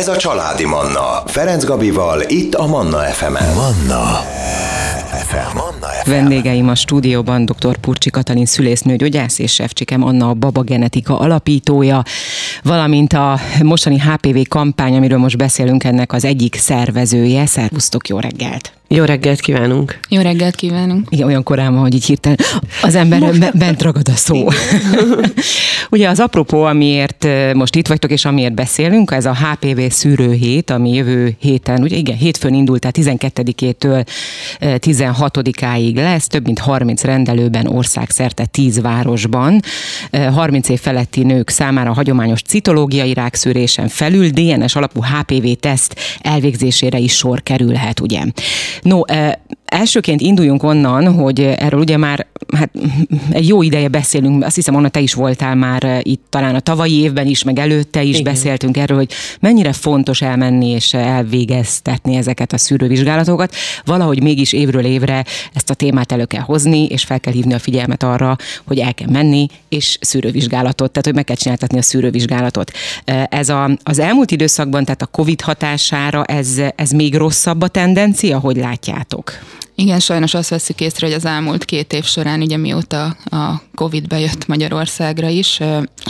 Ez a Családi Manna. Ferenc Gabival, itt a Manna FM-en. Manna FM. Manna FM. Vendégeim a stúdióban dr. Purcsi Katalin szülésznő gyógyász és Sefcsikem Anna a Baba Genetika alapítója, valamint a mostani HPV kampány, amiről most beszélünk, ennek az egyik szervezője. Szervusztok, jó reggelt! Jó reggelt kívánunk! Jó reggelt kívánunk! Igen, olyan korán van, hogy így hirtelen az ember bent ragad a szó. Ugye az apropó, amiért most itt vagytok, és amiért beszélünk, ez a HPV szűrőhét, ami jövő héten, ugye igen, hétfőn indult, tehát 12-től 16-áig lesz, több mint 30 rendelőben, országszerte 10 városban. 30 év feletti nők számára a hagyományos citológiai rákszűrésen felül DNS alapú HPV teszt elvégzésére is sor kerülhet, ugye. No, elsőként induljunk onnan, hogy erről ugye már hát, egy jó ideje beszélünk, azt hiszem, Anna, te is voltál már itt talán a tavalyi évben is, meg előtte is Igen. beszéltünk erről, hogy mennyire fontos elmenni és elvégeztetni ezeket a szűrővizsgálatokat. Valahogy mégis évről évre ezt a témát elő kell hozni, és fel kell hívni a figyelmet arra, hogy el kell menni, és szűrővizsgálatot, tehát hogy meg kell csináltatni a szűrővizsgálatot. Ez a, az elmúlt időszakban, tehát a COVID hatására ez, ez még rosszabb a tendencia, hogy látjátok? Igen, sajnos azt veszük észre, hogy az elmúlt két év során, ugye mióta a Covid bejött Magyarországra is,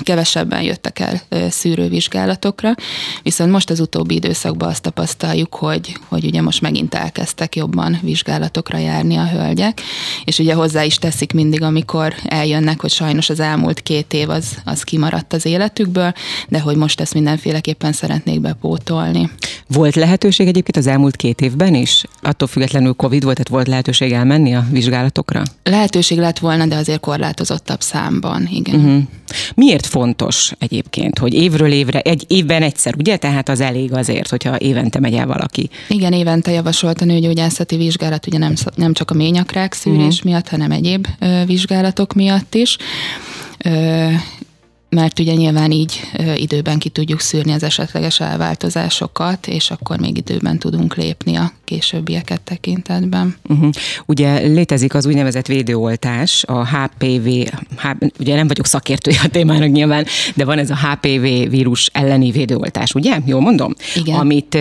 kevesebben jöttek el szűrővizsgálatokra, viszont most az utóbbi időszakban azt tapasztaljuk, hogy, hogy ugye most megint elkezdtek jobban vizsgálatokra járni a hölgyek, és ugye hozzá is teszik mindig, amikor eljönnek, hogy sajnos az elmúlt két év az, az kimaradt az életükből, de hogy most ezt mindenféleképpen szeretnék bepótolni. Volt lehetőség egyébként az elmúlt két évben is? Attól függetlenül Covid volt, tehát volt lehetőség elmenni a vizsgálatokra? Lehetőség lett volna, de azért korlátozottabb számban, igen. Uh-huh. Miért fontos egyébként, hogy évről évre, egy évben egyszer, ugye? Tehát az elég azért, hogyha évente megy el valaki. Igen, évente javasolt a nőgyógyászati vizsgálat, ugye nem, nem csak a ményakrák szűrés uh-huh. miatt, hanem egyéb ö, vizsgálatok miatt is. Ö, mert ugye nyilván így időben ki tudjuk szűrni az esetleges elváltozásokat, és akkor még időben tudunk lépni a későbbieket tekintetben. Uh-huh. Ugye létezik az úgynevezett védőoltás, a HPV, H, ugye nem vagyok szakértője a témának nyilván, de van ez a HPV vírus elleni védőoltás, ugye? Jól mondom? Igen. Amit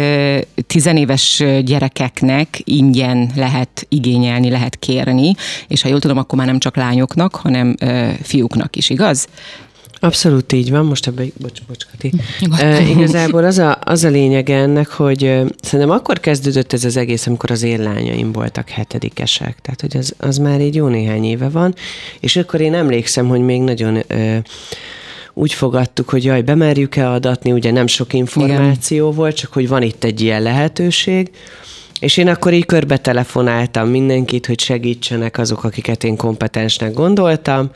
tizenéves gyerekeknek ingyen lehet igényelni, lehet kérni, és ha jól tudom, akkor már nem csak lányoknak, hanem fiúknak is, igaz? Abszolút így van, most ebbe, bocs, bocs, Kati. Uh, igazából az a, az a lényeg ennek, hogy szerintem akkor kezdődött ez az egész, amikor az én lányaim voltak hetedikesek, tehát hogy az, az már egy jó néhány éve van, és akkor én emlékszem, hogy még nagyon uh, úgy fogadtuk, hogy jaj, bemerjük-e adatni, ugye nem sok információ Igen. volt, csak hogy van itt egy ilyen lehetőség, és én akkor így körbe telefonáltam mindenkit, hogy segítsenek azok, akiket én kompetensnek gondoltam,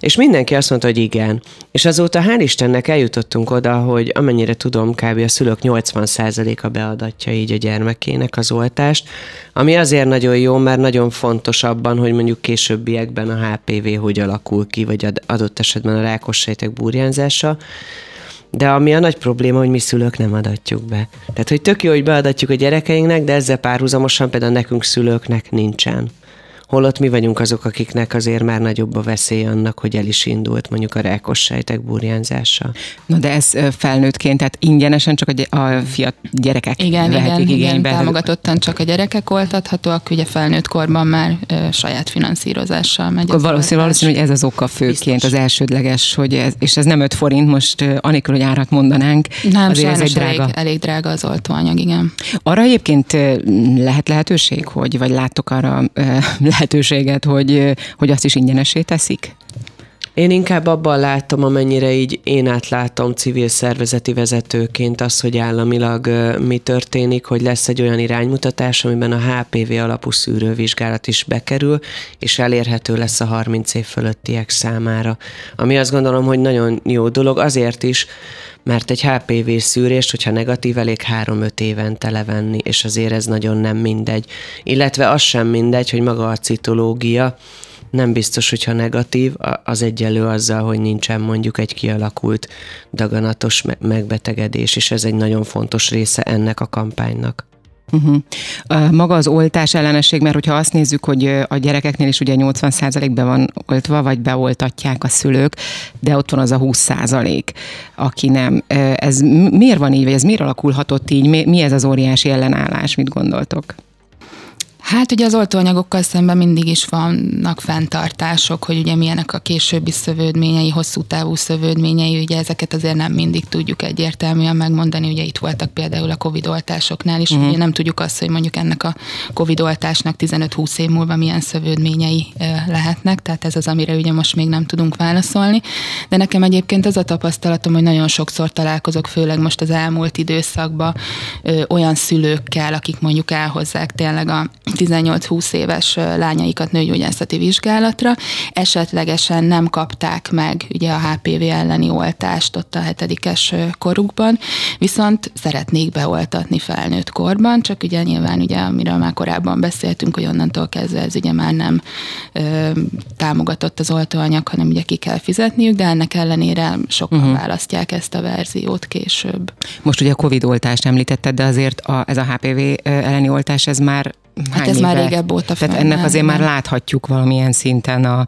és mindenki azt mondta, hogy igen. És azóta hál' Istennek eljutottunk oda, hogy amennyire tudom, kb. a szülők 80%-a beadatja így a gyermekének az oltást, ami azért nagyon jó, mert nagyon fontos abban, hogy mondjuk későbbiekben a HPV hogy alakul ki, vagy adott esetben a rákos sejtek burjánzása. De ami a nagy probléma, hogy mi szülők nem adatjuk be. Tehát, hogy tök jó, hogy beadatjuk a gyerekeinknek, de ezzel párhuzamosan például nekünk szülőknek nincsen holott mi vagyunk azok, akiknek azért már nagyobb a veszély annak, hogy el is indult mondjuk a rákos sejtek burjánzása. Na de ez felnőttként, tehát ingyenesen csak a, a fiat gyerekek igen, igen, igénybe. Igen, támogatottan csak a gyerekek oltathatóak, ugye felnőtt korban már ö, saját finanszírozással megy. Akkor valószínű, valószínű, hogy ez az oka főként, Biztos. az elsődleges, hogy ez, és ez nem 5 forint, most anélkül, hogy árat mondanánk. Nem, azért ez egy drága. Elég, elég drága az oltóanyag, igen. Arra egyébként lehet lehetőség, hogy, vagy láttok arra lehetőséget, hogy, hogy azt is ingyenesé teszik? Én inkább abban látom, amennyire így én átlátom civil szervezeti vezetőként az, hogy államilag mi történik, hogy lesz egy olyan iránymutatás, amiben a HPV alapú szűrővizsgálat is bekerül, és elérhető lesz a 30 év fölöttiek számára. Ami azt gondolom, hogy nagyon jó dolog, azért is, mert egy HPV szűrést, hogyha negatív, elég 3-5 évente levenni, és azért ez nagyon nem mindegy. Illetve az sem mindegy, hogy maga a citológia, nem biztos, hogyha negatív, az egyelő azzal, hogy nincsen mondjuk egy kialakult daganatos megbetegedés, és ez egy nagyon fontos része ennek a kampánynak. Uh-huh. Maga az oltás ellenesség, mert hogyha azt nézzük, hogy a gyerekeknél is ugye 80%-ben van oltva, vagy beoltatják a szülők, de ott van az a 20%, aki nem. Ez miért van így, vagy ez miért alakulhatott így? Mi ez az óriási ellenállás, mit gondoltok? Hát ugye az oltóanyagokkal szemben mindig is vannak fenntartások, hogy ugye milyenek a későbbi szövődményei, hosszú távú szövődményei, ugye ezeket azért nem mindig tudjuk egyértelműen megmondani, ugye itt voltak például a Covid oltásoknál is, uh-huh. ugye nem tudjuk azt, hogy mondjuk ennek a Covid oltásnak 15-20 év múlva milyen szövődményei lehetnek, tehát ez az, amire ugye most még nem tudunk válaszolni. De nekem egyébként az a tapasztalatom, hogy nagyon sokszor találkozok, főleg most az elmúlt időszakban olyan szülőkkel, akik mondjuk elhozzák tényleg a 18-20 éves lányaikat nőgyógyászati vizsgálatra, esetlegesen nem kapták meg ugye a HPV elleni oltást ott a hetedikes korukban, viszont szeretnék beoltatni felnőtt korban, csak ugye nyilván ugye, amiről már korábban beszéltünk, hogy onnantól kezdve ez ugye már nem ö, támogatott az oltóanyag, hanem ugye ki kell fizetniük, de ennek ellenére sokan uh-huh. választják ezt a verziót később. Most ugye a Covid oltást említetted, de azért a, ez a HPV elleni oltás, ez már Hát ez éve? már régebb óta Tehát ennek azért már láthatjuk valamilyen szinten a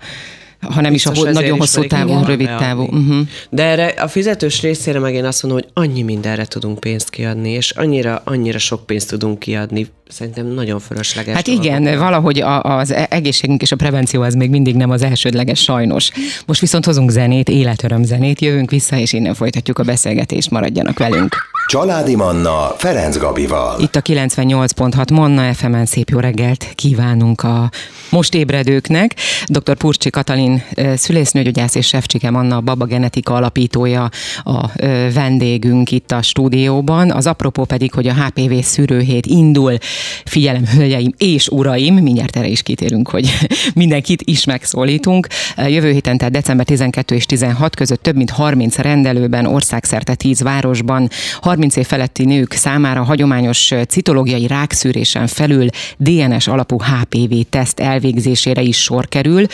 ha nem Biztos is a nagyon hosszú távú, rövid távú. Uh-huh. De erre a fizetős részére meg én azt mondom, hogy annyi mindenre tudunk pénzt kiadni, és annyira, annyira sok pénzt tudunk kiadni szerintem nagyon fölösleges. Hát igen, dolgok. valahogy a, az egészségünk és a prevenció az még mindig nem az elsődleges sajnos. Most viszont hozunk zenét, életöröm zenét, jövünk vissza, és innen folytatjuk a beszélgetést, maradjanak velünk. Családi Manna Ferenc Gabival. Itt a 98.6 Manna FM-en szép jó reggelt kívánunk a most ébredőknek. Dr. Purcsi Katalin szülésznőgyógyász és Sefcsike Manna, a Baba Genetika alapítója a vendégünk itt a stúdióban. Az apropó pedig, hogy a HPV szűrőhét indul Figyelem, hölgyeim és uraim, mindjárt erre is kitérünk, hogy mindenkit is megszólítunk. Jövő héten, tehát december 12 és 16 között több mint 30 rendelőben, országszerte 10 városban, 30 év feletti nők számára hagyományos citológiai rákszűrésen felül DNS alapú HPV teszt elvégzésére is sor kerül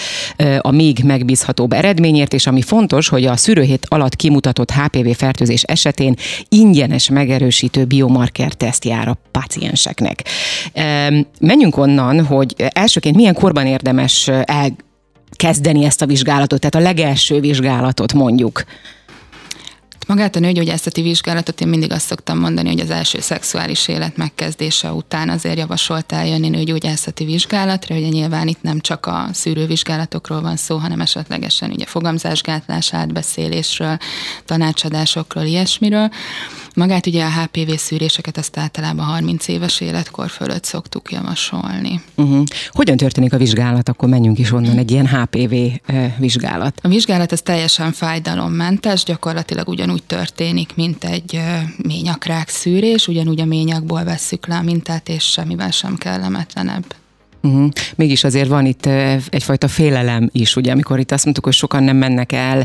a még megbízhatóbb eredményért, és ami fontos, hogy a szűrőhét alatt kimutatott HPV fertőzés esetén ingyenes megerősítő biomarker teszt jár a pacienseknek. Menjünk onnan, hogy elsőként milyen korban érdemes elkezdeni ezt a vizsgálatot, tehát a legelső vizsgálatot mondjuk. Magát a nőgyógyászati vizsgálatot én mindig azt szoktam mondani, hogy az első szexuális élet megkezdése után azért javasolt eljönni nőgyógyászati vizsgálatra, ugye nyilván itt nem csak a szűrővizsgálatokról van szó, hanem esetlegesen ugye fogamzásgátlás, átbeszélésről, tanácsadásokról, ilyesmiről. Magát ugye a HPV szűréseket azt általában 30 éves életkor fölött szoktuk javasolni. Uh-huh. Hogyan történik a vizsgálat? Akkor menjünk is onnan egy ilyen HPV vizsgálat. A vizsgálat az teljesen fájdalommentes, gyakorlatilag ugyanúgy történik, mint egy ményakrák szűrés, ugyanúgy a ményakból vesszük le a mintát, és semmivel sem kellemetlenebb. Uh-huh. Mégis azért van itt egyfajta félelem is, ugye, amikor itt azt mondtuk, hogy sokan nem mennek el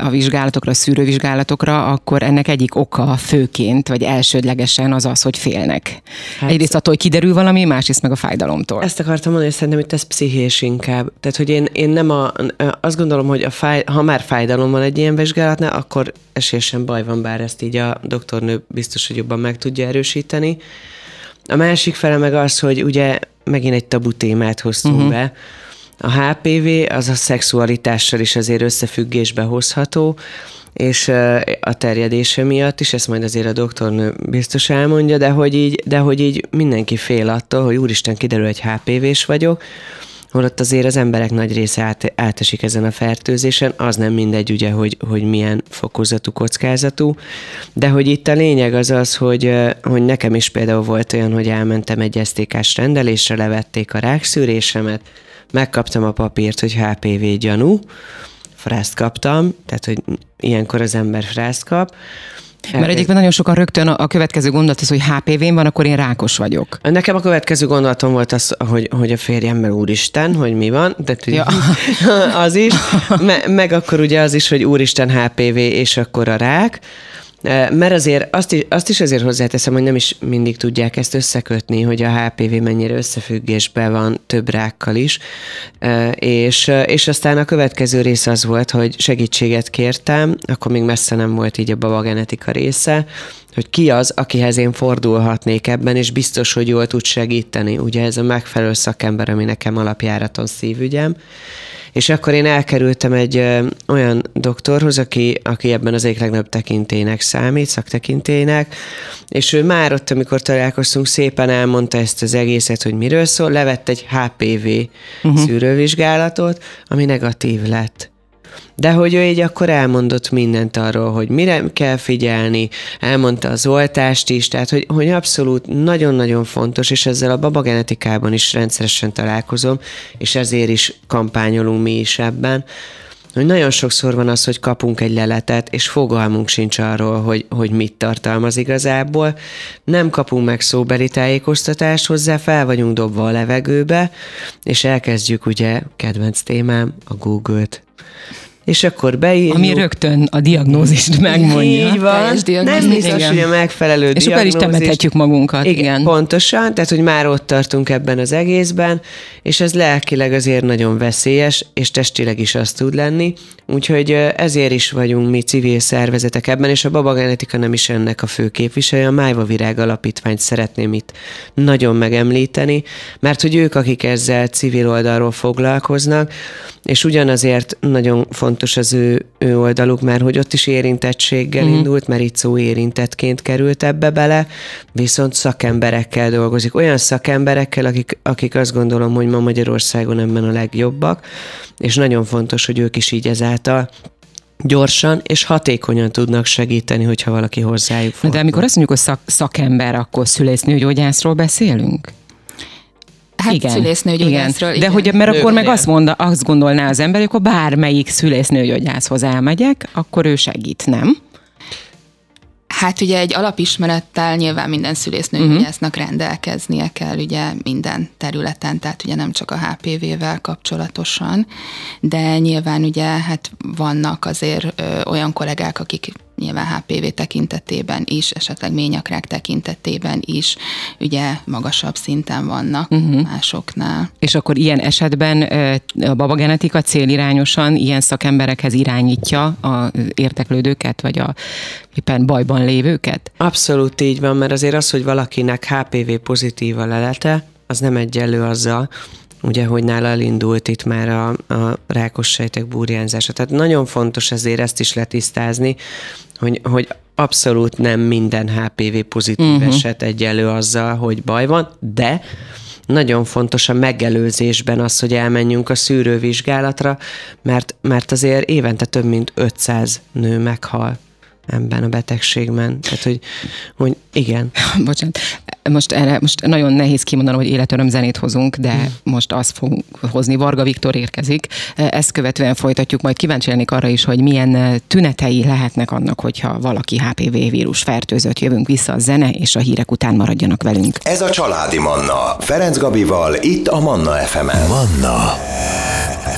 a vizsgálatokra, a szűrővizsgálatokra, akkor ennek egyik oka főként, vagy elsődlegesen az az, hogy félnek. Hát, Egyrészt attól, hogy kiderül valami, másrészt meg a fájdalomtól. Ezt akartam mondani, hogy szerintem itt ez pszichés inkább. Tehát, hogy én, én nem a, azt gondolom, hogy a fáj, ha már fájdalom van egy ilyen vizsgálatnál, akkor esélyesen baj van, bár ezt így a doktornő biztos, hogy jobban meg tudja erősíteni. A másik fele meg az, hogy ugye megint egy tabu témát hoztunk uh-huh. be. A HPV az a szexualitással is azért összefüggésbe hozható, és a terjedése miatt is, ezt majd azért a doktornő biztos elmondja, de hogy így, de hogy így mindenki fél attól, hogy úristen kiderül, hogy HPV-s vagyok, holott azért az emberek nagy része át, átesik ezen a fertőzésen, az nem mindegy ugye, hogy, hogy milyen fokozatú, kockázatú, de hogy itt a lényeg az az, hogy, hogy nekem is például volt olyan, hogy elmentem egy STK-s rendelésre, levették a rákszűrésemet, megkaptam a papírt, hogy HPV gyanú, frászt kaptam, tehát hogy ilyenkor az ember frászt kap, mert egyébként nagyon sokan rögtön a következő gondolat az, hogy HPV-n van, akkor én rákos vagyok. Nekem a következő gondolatom volt az, hogy, hogy a férjemmel úristen, hogy mi van, de ja. az is, Me, meg akkor ugye az is, hogy úristen HPV, és akkor a rák. Mert azért azt is, azt is azért hozzáteszem, hogy nem is mindig tudják ezt összekötni, hogy a HPV mennyire összefüggésben van több rákkal is. És, és aztán a következő rész az volt, hogy segítséget kértem, akkor még messze nem volt így a babagenetika része, hogy ki az, akihez én fordulhatnék ebben, és biztos, hogy jól tud segíteni. Ugye ez a megfelelő szakember, ami nekem alapjáraton szívügyem. És akkor én elkerültem egy ö, olyan doktorhoz, aki, aki ebben az egyik legnagyobb tekintének számít, szaktekintének, és ő már ott, amikor találkoztunk, szépen elmondta ezt az egészet, hogy miről szól, levett egy HPV uh-huh. szűrővizsgálatot, ami negatív lett. De hogy ő így akkor elmondott mindent arról, hogy mire kell figyelni, elmondta az oltást is, tehát hogy, hogy abszolút nagyon-nagyon fontos, és ezzel a babagenetikában is rendszeresen találkozom, és ezért is kampányolunk mi is ebben, hogy nagyon sokszor van az, hogy kapunk egy leletet, és fogalmunk sincs arról, hogy, hogy mit tartalmaz igazából. Nem kapunk meg szóbeli tájékoztatást hozzá, fel vagyunk dobva a levegőbe, és elkezdjük ugye, kedvenc témám, a Google-t és akkor beírjuk. Ami rögtön a diagnózist megmondja. Így van. Nem biztos, igen. hogy a megfelelő És akkor is temethetjük magunkat. Igen, igen. Pontosan, tehát hogy már ott tartunk ebben az egészben, és ez lelkileg azért nagyon veszélyes, és testileg is az tud lenni. Úgyhogy ezért is vagyunk mi civil szervezetek ebben, és a babagenetika nem is ennek a fő képviselője. A Májva Virág Alapítványt szeretném itt nagyon megemlíteni, mert hogy ők, akik ezzel civil oldalról foglalkoznak, és ugyanazért nagyon fontos az ő, ő oldaluk, mert hogy ott is érintettséggel mm. indult, mert itt szó érintettként került ebbe bele, viszont szakemberekkel dolgozik. Olyan szakemberekkel, akik, akik azt gondolom, hogy ma Magyarországon ebben a legjobbak, és nagyon fontos, hogy ők is így ezáltal gyorsan és hatékonyan tudnak segíteni, hogyha valaki hozzájuk fordul. De amikor azt mondjuk, hogy szak, szakember, akkor szülésznőgyógyászról beszélünk? Hát igen, szülésznőgyógyászról. Igen. De hogy, mert akkor meg azt, mondta, azt gondolná az ember, hogy akkor bármelyik szülésznőgyógyászhoz elmegyek, akkor ő segít, nem? Hát ugye egy alapismerettel nyilván minden szülésznőgyógyásznak uh-huh. rendelkeznie kell ugye minden területen, tehát ugye nem csak a HPV-vel kapcsolatosan, de nyilván ugye hát vannak azért ö, olyan kollégák, akik nyilván HPV tekintetében is, esetleg ményakrák tekintetében is ugye magasabb szinten vannak uh-huh. másoknál. És akkor ilyen esetben a babagenetika célirányosan ilyen szakemberekhez irányítja az érteklődőket, vagy a éppen bajban lévőket? Abszolút így van, mert azért az, hogy valakinek HPV pozitív a lelete, az nem egyenlő azzal, ugye, hogy nála elindult itt már a, a rákos sejtek burjánzása. Tehát nagyon fontos ezért ezt is letisztázni, hogy, hogy abszolút nem minden HPV pozitív uh-huh. eset egyelő azzal, hogy baj van, de nagyon fontos a megelőzésben az, hogy elmenjünk a szűrővizsgálatra, mert, mert azért évente több mint 500 nő meghal ebben a betegségben. Tehát, hogy, hogy igen. Bocsánat, most erre most nagyon nehéz kimondanom, hogy életöröm zenét hozunk, de hmm. most azt fog hozni. Varga Viktor érkezik. Ezt követően folytatjuk, majd kíváncsi lennék arra is, hogy milyen tünetei lehetnek annak, hogyha valaki HPV vírus fertőzött. Jövünk vissza a zene, és a hírek után maradjanak velünk. Ez a Családi Manna. Ferenc Gabival, itt a Manna FM-en. Manna.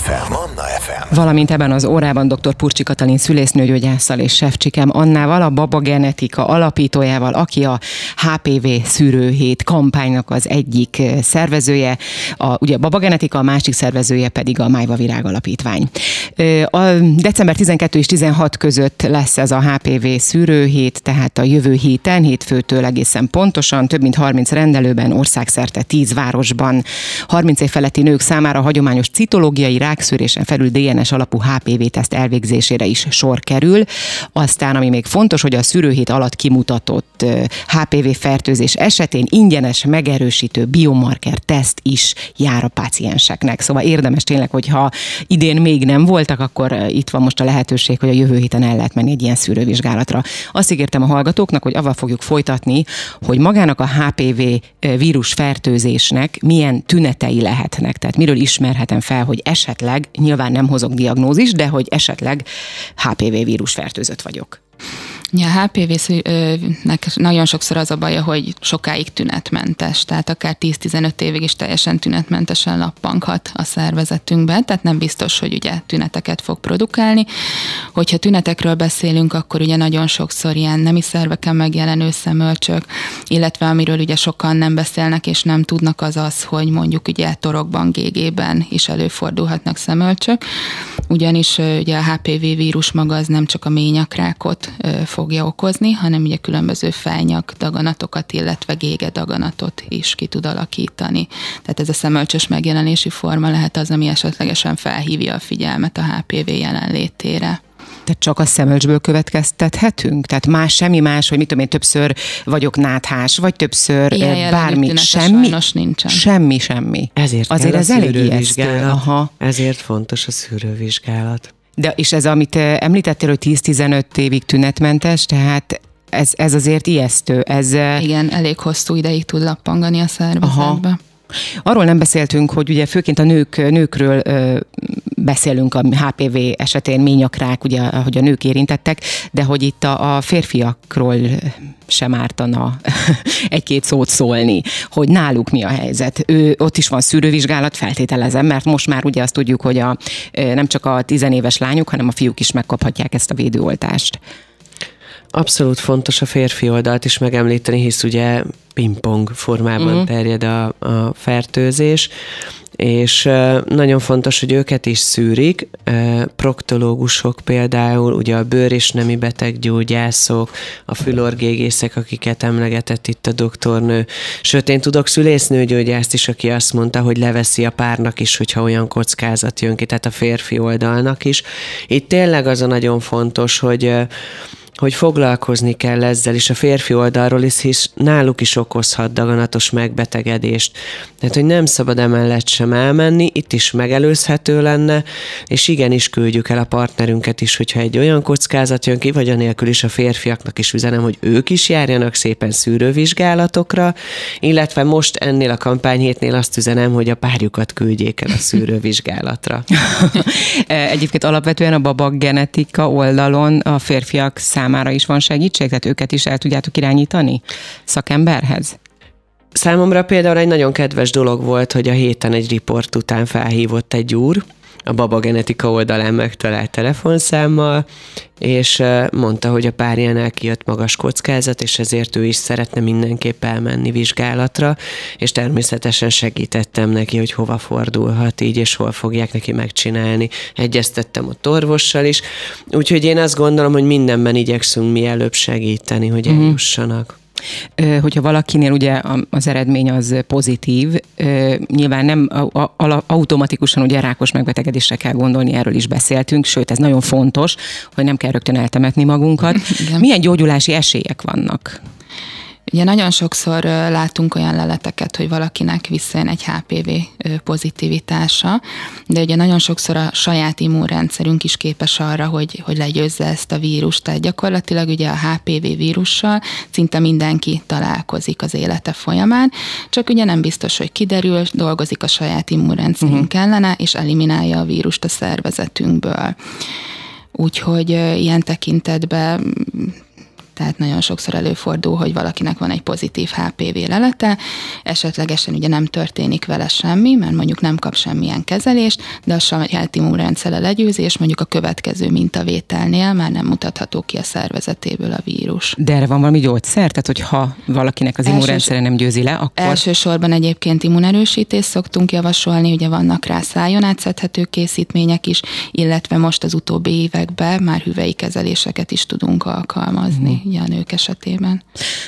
FM. Manna FM. Valamint ebben az órában dr. Purcsi Katalin szülésznőgyógyásszal és Sefcsikem Annával, a Baba Genetika alapítójával, aki a HPV szűrőhét kampánynak az egyik szervezője, a, ugye a Baba Genetika, a másik szervezője pedig a Májva Virág Alapítvány. A december 12 és 16 között lesz ez a HPV szűrőhét, tehát a jövő héten, hétfőtől egészen pontosan, több mint 30 rendelőben, országszerte 10 városban, 30 év feletti nők számára hagyományos citológiai rákszűrésen felül DNS alapú HPV-teszt elvégzésére is sor kerül. Aztán, ami még fontos, hogy a szűrőhét alatt kimutatott HPV fertőzés esetén ingyenes megerősítő biomarker teszt is jár a pácienseknek. Szóval érdemes tényleg, hogyha idén még nem voltak, akkor itt van most a lehetőség, hogy a jövő héten el lehet menni egy ilyen szűrővizsgálatra. Azt ígértem a hallgatóknak, hogy avval fogjuk folytatni, hogy magának a HPV vírus fertőzésnek milyen tünetei lehetnek. Tehát miről ismerhetem fel, hogy esetleg, nyilván nem hozok diagnózis, de hogy esetleg HPV vírus fertőzött vagyok. Ja, a HPV-nek nagyon sokszor az a baja, hogy sokáig tünetmentes, tehát akár 10-15 évig is teljesen tünetmentesen lappanghat a szervezetünkben, tehát nem biztos, hogy ugye tüneteket fog produkálni. Hogyha tünetekről beszélünk, akkor ugye nagyon sokszor ilyen nemi szerveken megjelenő szemölcsök, illetve amiről ugye sokan nem beszélnek és nem tudnak az az, hogy mondjuk ugye torokban, gégében is előfordulhatnak szemölcsök, ugyanis ugye a HPV vírus maga az nem csak a ményakrákot fogja okozni, hanem ugye különböző fejnyak daganatokat, illetve gége daganatot is ki tud alakítani. Tehát ez a szemölcsös megjelenési forma lehet az, ami esetlegesen felhívja a figyelmet a HPV jelenlétére. Tehát csak a szemölcsből következtethetünk? Tehát más, semmi más, hogy mit tudom én, többször vagyok náthás, vagy többször Ilyen bármi, semmi? nincsen. Semmi, semmi. Ezért Azért ez elég ijesztő. Aha. Ezért fontos a szűrővizsgálat. De és ez, amit említettél, hogy 10-15 évig tünetmentes, tehát ez, ez azért ijesztő. Ez... Igen, elég hosszú ideig tud lappangani a szervezetbe. Aha. Arról nem beszéltünk, hogy ugye főként a nők, nőkről ö, beszélünk a HPV esetén, ményakrák, ugye, hogy a nők érintettek, de hogy itt a, a férfiakról sem ártana egy-két szót szólni, hogy náluk mi a helyzet. Ő, ott is van szűrővizsgálat, feltételezem, mert most már ugye azt tudjuk, hogy a, nem csak a tizenéves lányok, hanem a fiúk is megkaphatják ezt a védőoltást. Abszolút fontos a férfi oldalt is megemlíteni, hisz ugye pingpong formában uh-huh. terjed a, a fertőzés, és nagyon fontos, hogy őket is szűrik, proktológusok például, ugye a bőr- és nemi beteggyógyászok, a fülorgégészek, akiket emlegetett itt a doktornő, sőt én tudok szülésznőgyógyászt is, aki azt mondta, hogy leveszi a párnak is, hogyha olyan kockázat jön ki, tehát a férfi oldalnak is. Itt tényleg az a nagyon fontos, hogy hogy foglalkozni kell ezzel is a férfi oldalról is, hisz náluk is okozhat daganatos megbetegedést. Tehát, hogy nem szabad emellett sem elmenni, itt is megelőzhető lenne, és igenis küldjük el a partnerünket is, hogyha egy olyan kockázat jön ki, vagy anélkül is a férfiaknak is üzenem, hogy ők is járjanak szépen szűrővizsgálatokra, illetve most ennél a kampányhétnél azt üzenem, hogy a párjukat küldjék el a szűrővizsgálatra. Egyébként alapvetően a babak genetika oldalon a férfiak szám számára is van segítség, tehát őket is el tudjátok irányítani szakemberhez? Számomra például egy nagyon kedves dolog volt, hogy a héten egy riport után felhívott egy úr, a Baba Genetika oldalán megtalált telefonszámmal, és mondta, hogy a párjánál kijött magas kockázat, és ezért ő is szeretne mindenképp elmenni vizsgálatra, és természetesen segítettem neki, hogy hova fordulhat így, és hol fogják neki megcsinálni. Egyeztettem a orvossal is, úgyhogy én azt gondolom, hogy mindenben igyekszünk mielőbb segíteni, hogy mhm. eljussanak. Hogyha valakinél ugye az eredmény az pozitív, nyilván nem automatikusan ugye rákos megbetegedésre kell gondolni, erről is beszéltünk, sőt ez nagyon fontos, hogy nem kell rögtön eltemetni magunkat. Igen. Milyen gyógyulási esélyek vannak? Ugye nagyon sokszor látunk olyan leleteket, hogy valakinek visszajön egy HPV pozitivitása, de ugye nagyon sokszor a saját immunrendszerünk is képes arra, hogy, hogy legyőzze ezt a vírust. Tehát gyakorlatilag ugye a HPV vírussal szinte mindenki találkozik az élete folyamán, csak ugye nem biztos, hogy kiderül, dolgozik a saját immunrendszerünk uh-huh. ellene, és eliminálja a vírust a szervezetünkből. Úgyhogy ilyen tekintetben tehát nagyon sokszor előfordul, hogy valakinek van egy pozitív HPV lelete, esetlegesen ugye nem történik vele semmi, mert mondjuk nem kap semmilyen kezelést, de a saját immunrendszere legyőzés mondjuk a következő mintavételnél már nem mutatható ki a szervezetéből a vírus. De erre van valami gyógyszer? Tehát, hogyha valakinek az immunrendszere nem győzi le, akkor... Elsősorban egyébként immunerősítést szoktunk javasolni, ugye vannak rá szájon átszedhető készítmények is, illetve most az utóbbi években már hüvei kezeléseket is tudunk alkalmazni. Mm ugye a nők esetében.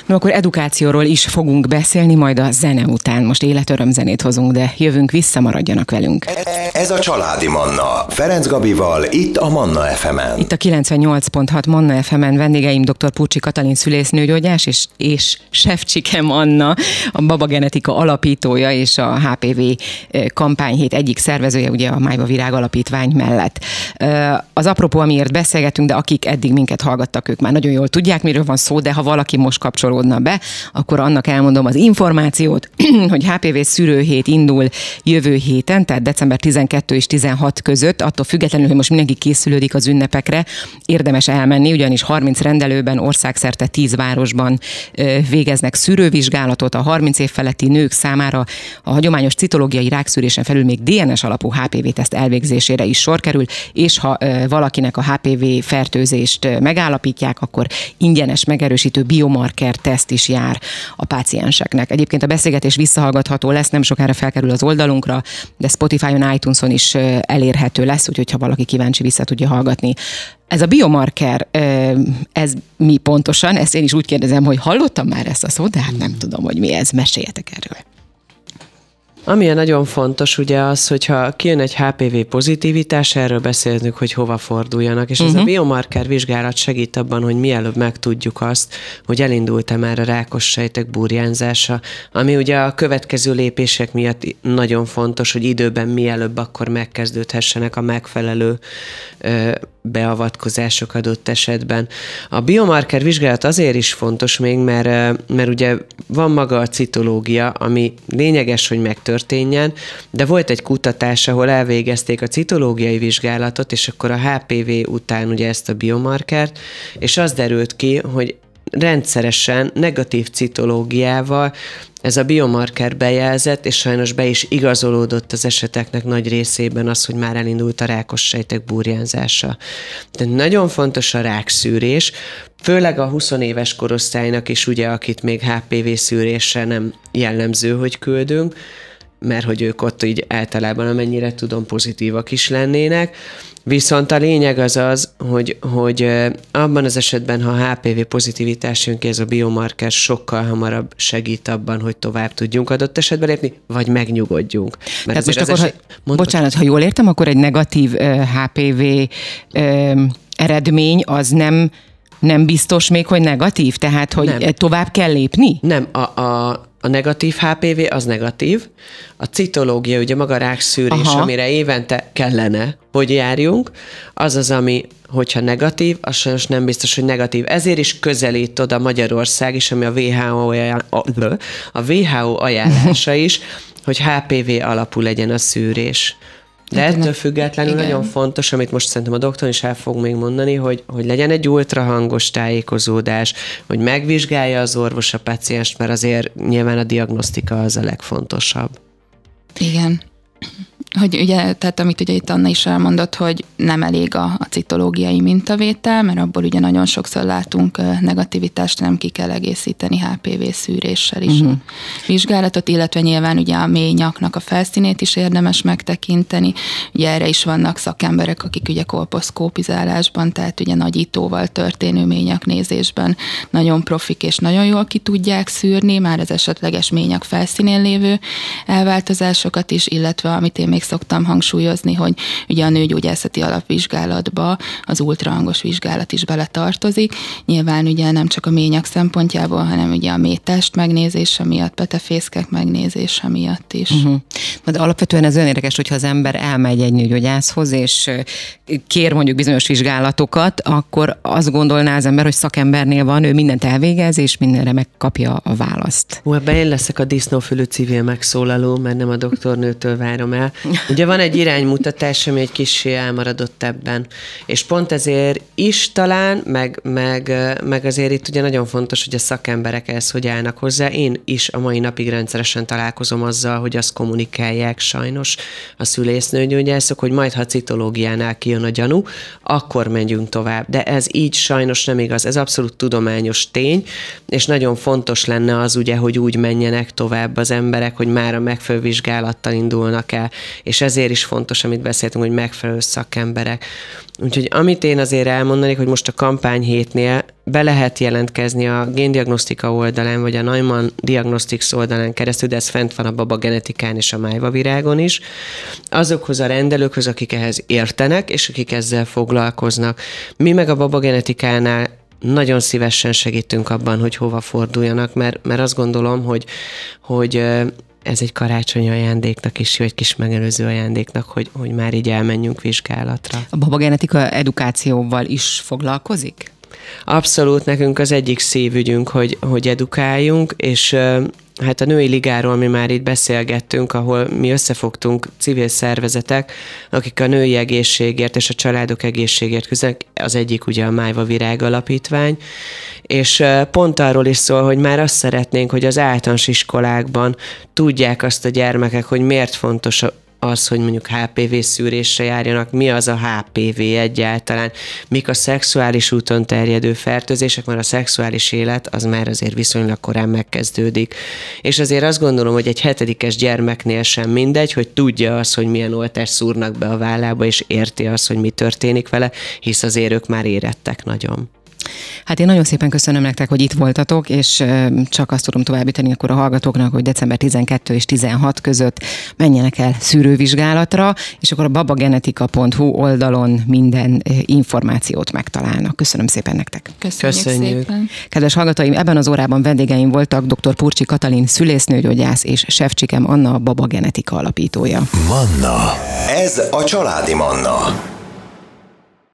No, akkor edukációról is fogunk beszélni, majd a zene után. Most életörömzenét hozunk, de jövünk vissza, maradjanak velünk. Ez a Családi Manna. Ferenc Gabival, itt a Manna FM-en. Itt a 98.6 Manna FM-en vendégeim dr. Púcsi Katalin szülésznőgyógyás és, és Sefcsikem Anna, a Baba Genetika alapítója és a HPV kampányhét egyik szervezője, ugye a Májva Virág Alapítvány mellett. Az apropó, amiért beszélgetünk, de akik eddig minket hallgattak, ők már nagyon jól tudják, miről van szó, de ha valaki most kapcsolódna be, akkor annak elmondom az információt, hogy HPV szűrőhét indul jövő héten, tehát december 12 és 16 között, attól függetlenül, hogy most mindenki készülődik az ünnepekre, érdemes elmenni, ugyanis 30 rendelőben országszerte 10 városban végeznek szűrővizsgálatot a 30 év feletti nők számára. A hagyományos citológiai rákszűrésen felül még DNS alapú HPV-teszt elvégzésére is sor kerül, és ha valakinek a HPV fertőzést megállapítják, akkor ingyenes megerősítő biomarker teszt is jár a pácienseknek. Egyébként a beszélgetés visszahallgatható lesz, nem sokára felkerül az oldalunkra, de Spotify-on, iTunes-on is elérhető lesz, úgyhogy ha valaki kíváncsi, vissza tudja hallgatni. Ez a biomarker, ez mi pontosan? Ezt én is úgy kérdezem, hogy hallottam már ezt a szót, de hát nem tudom, hogy mi ez. Meséljetek erről. Ami nagyon fontos ugye az, hogyha kijön egy HPV pozitivitás, erről beszélnünk, hogy hova forduljanak, és uh-huh. ez a mhm. biomarker vizsgálat segít abban, hogy mielőbb megtudjuk azt, hogy elindult-e már a rákos sejtek burjánzása, ami ugye a következő lépések miatt nagyon fontos, hogy időben mielőbb akkor megkezdődhessenek a megfelelő ö, beavatkozások adott esetben. A biomarker vizsgálat azért is fontos még, mert, mert ugye van maga a citológia, ami lényeges, hogy megtörténjen, de volt egy kutatás, ahol elvégezték a citológiai vizsgálatot, és akkor a HPV után ugye ezt a biomarkert, és az derült ki, hogy rendszeresen negatív citológiával ez a biomarker bejelzett, és sajnos be is igazolódott az eseteknek nagy részében az, hogy már elindult a rákos sejtek burjánzása. Tehát nagyon fontos a rákszűrés, főleg a 20 éves korosztálynak is, ugye, akit még HPV szűrésre nem jellemző, hogy küldünk, mert hogy ők ott így általában amennyire tudom pozitívak is lennének. Viszont a lényeg az az, hogy, hogy abban az esetben, ha HPV pozitivitás jön ki, ez a biomarker sokkal hamarabb segít abban, hogy tovább tudjunk adott esetben lépni, vagy megnyugodjunk. Mert Tehát most akkor, eset... ha, bocsánat, ha jól értem, akkor egy negatív uh, HPV uh, eredmény az nem nem biztos még, hogy negatív? Tehát, hogy nem. tovább kell lépni? Nem, a, a, a negatív HPV az negatív, a citológia, ugye maga rákszűrés, Aha. amire évente kellene, hogy járjunk, az az, ami, hogyha negatív, az sajnos nem biztos, hogy negatív. Ezért is közelít oda Magyarország is, ami a WHO, a WHO ajánlása is, hogy HPV alapú legyen a szűrés. De ettől függetlenül Igen. nagyon fontos, amit most szerintem a doktor is el fog még mondani, hogy, hogy legyen egy ultrahangos tájékozódás, hogy megvizsgálja az orvos a pacienst, mert azért nyilván a diagnosztika az a legfontosabb. Igen hogy ugye, tehát amit ugye itt Anna is elmondott, hogy nem elég a, a citológiai mintavétel, mert abból ugye nagyon sokszor látunk negativitást, nem ki kell egészíteni HPV szűréssel is uh-huh. a vizsgálatot, illetve nyilván ugye a mély nyaknak a felszínét is érdemes megtekinteni. Ugye erre is vannak szakemberek, akik ugye kolposzkópizálásban, tehát ugye nagyítóval történő ményaknézésben nagyon profik és nagyon jól ki tudják szűrni, már az esetleges ményak felszínén lévő elváltozásokat is, illetve amit én még még szoktam hangsúlyozni, hogy ugye a nőgyógyászati alapvizsgálatba az ultrahangos vizsgálat is bele tartozik. Nyilván ugye nem csak a ményak szempontjából, hanem ugye a métest megnézése miatt, petefészkek megnézése miatt is. Uh-huh. De alapvetően ez olyan érdekes, hogyha az ember elmegy egy nőgyógyászhoz, és kér mondjuk bizonyos vizsgálatokat, akkor azt gondolná az ember, hogy szakembernél van, ő mindent elvégez, és mindenre megkapja a választ. Hú, ebben én leszek a disznófülű civil megszólaló, mert nem a doktornőtől várom el. Ugye van egy iránymutatás, ami egy kicsi elmaradott ebben. És pont ezért is talán, meg, meg, meg azért itt ugye nagyon fontos, hogy a szakemberek ehhez hogy állnak hozzá. Én is a mai napig rendszeresen találkozom azzal, hogy azt kommunikálják sajnos a szülésznőgyógyászok, hogy majd ha citológiánál kijön a gyanú, akkor megyünk tovább. De ez így sajnos nem igaz. Ez abszolút tudományos tény, és nagyon fontos lenne az ugye, hogy úgy menjenek tovább az emberek, hogy már a megfelelő vizsgálattal indulnak el és ezért is fontos, amit beszéltünk, hogy megfelelő szakemberek. Úgyhogy amit én azért elmondanék, hogy most a kampány hétnél be lehet jelentkezni a géndiagnosztika oldalán, vagy a Neumann Diagnostics oldalán keresztül, de ez fent van a baba genetikán és a májva virágon is, azokhoz a rendelőkhöz, akik ehhez értenek, és akik ezzel foglalkoznak. Mi meg a baba genetikánál nagyon szívesen segítünk abban, hogy hova forduljanak, mert, mert azt gondolom, hogy, hogy ez egy karácsonyi ajándéknak is jó, egy kis megelőző ajándéknak, hogy, hogy már így elmenjünk vizsgálatra. A babagenetika edukációval is foglalkozik? Abszolút nekünk az egyik szívügyünk, hogy, hogy edukáljunk, és hát a női ligáról mi már itt beszélgettünk, ahol mi összefogtunk civil szervezetek, akik a női egészségért és a családok egészségért küzdenek. Az egyik ugye a Májva Virág Alapítvány, és pont arról is szól, hogy már azt szeretnénk, hogy az általános iskolákban tudják azt a gyermekek, hogy miért fontos az, hogy mondjuk HPV szűrésre járjanak, mi az a HPV egyáltalán, mik a szexuális úton terjedő fertőzések, mert a szexuális élet az már azért viszonylag korán megkezdődik. És azért azt gondolom, hogy egy hetedikes gyermeknél sem mindegy, hogy tudja az, hogy milyen oltást szúrnak be a vállába, és érti azt, hogy mi történik vele, hisz azért ők már érettek nagyon. Hát én nagyon szépen köszönöm nektek, hogy itt voltatok, és csak azt tudom továbbítani akkor a hallgatóknak, hogy december 12 és 16 között menjenek el szűrővizsgálatra, és akkor a babagenetika.hu oldalon minden információt megtalálnak. Köszönöm szépen nektek. Köszönjük, Köszönjük. szépen. Kedves hallgatóim, ebben az órában vendégeim voltak dr. Purcsi Katalin szülésznőgyógyász és Sefcsikem Anna a babagenetika alapítója. Manna. Ez a családi Manna.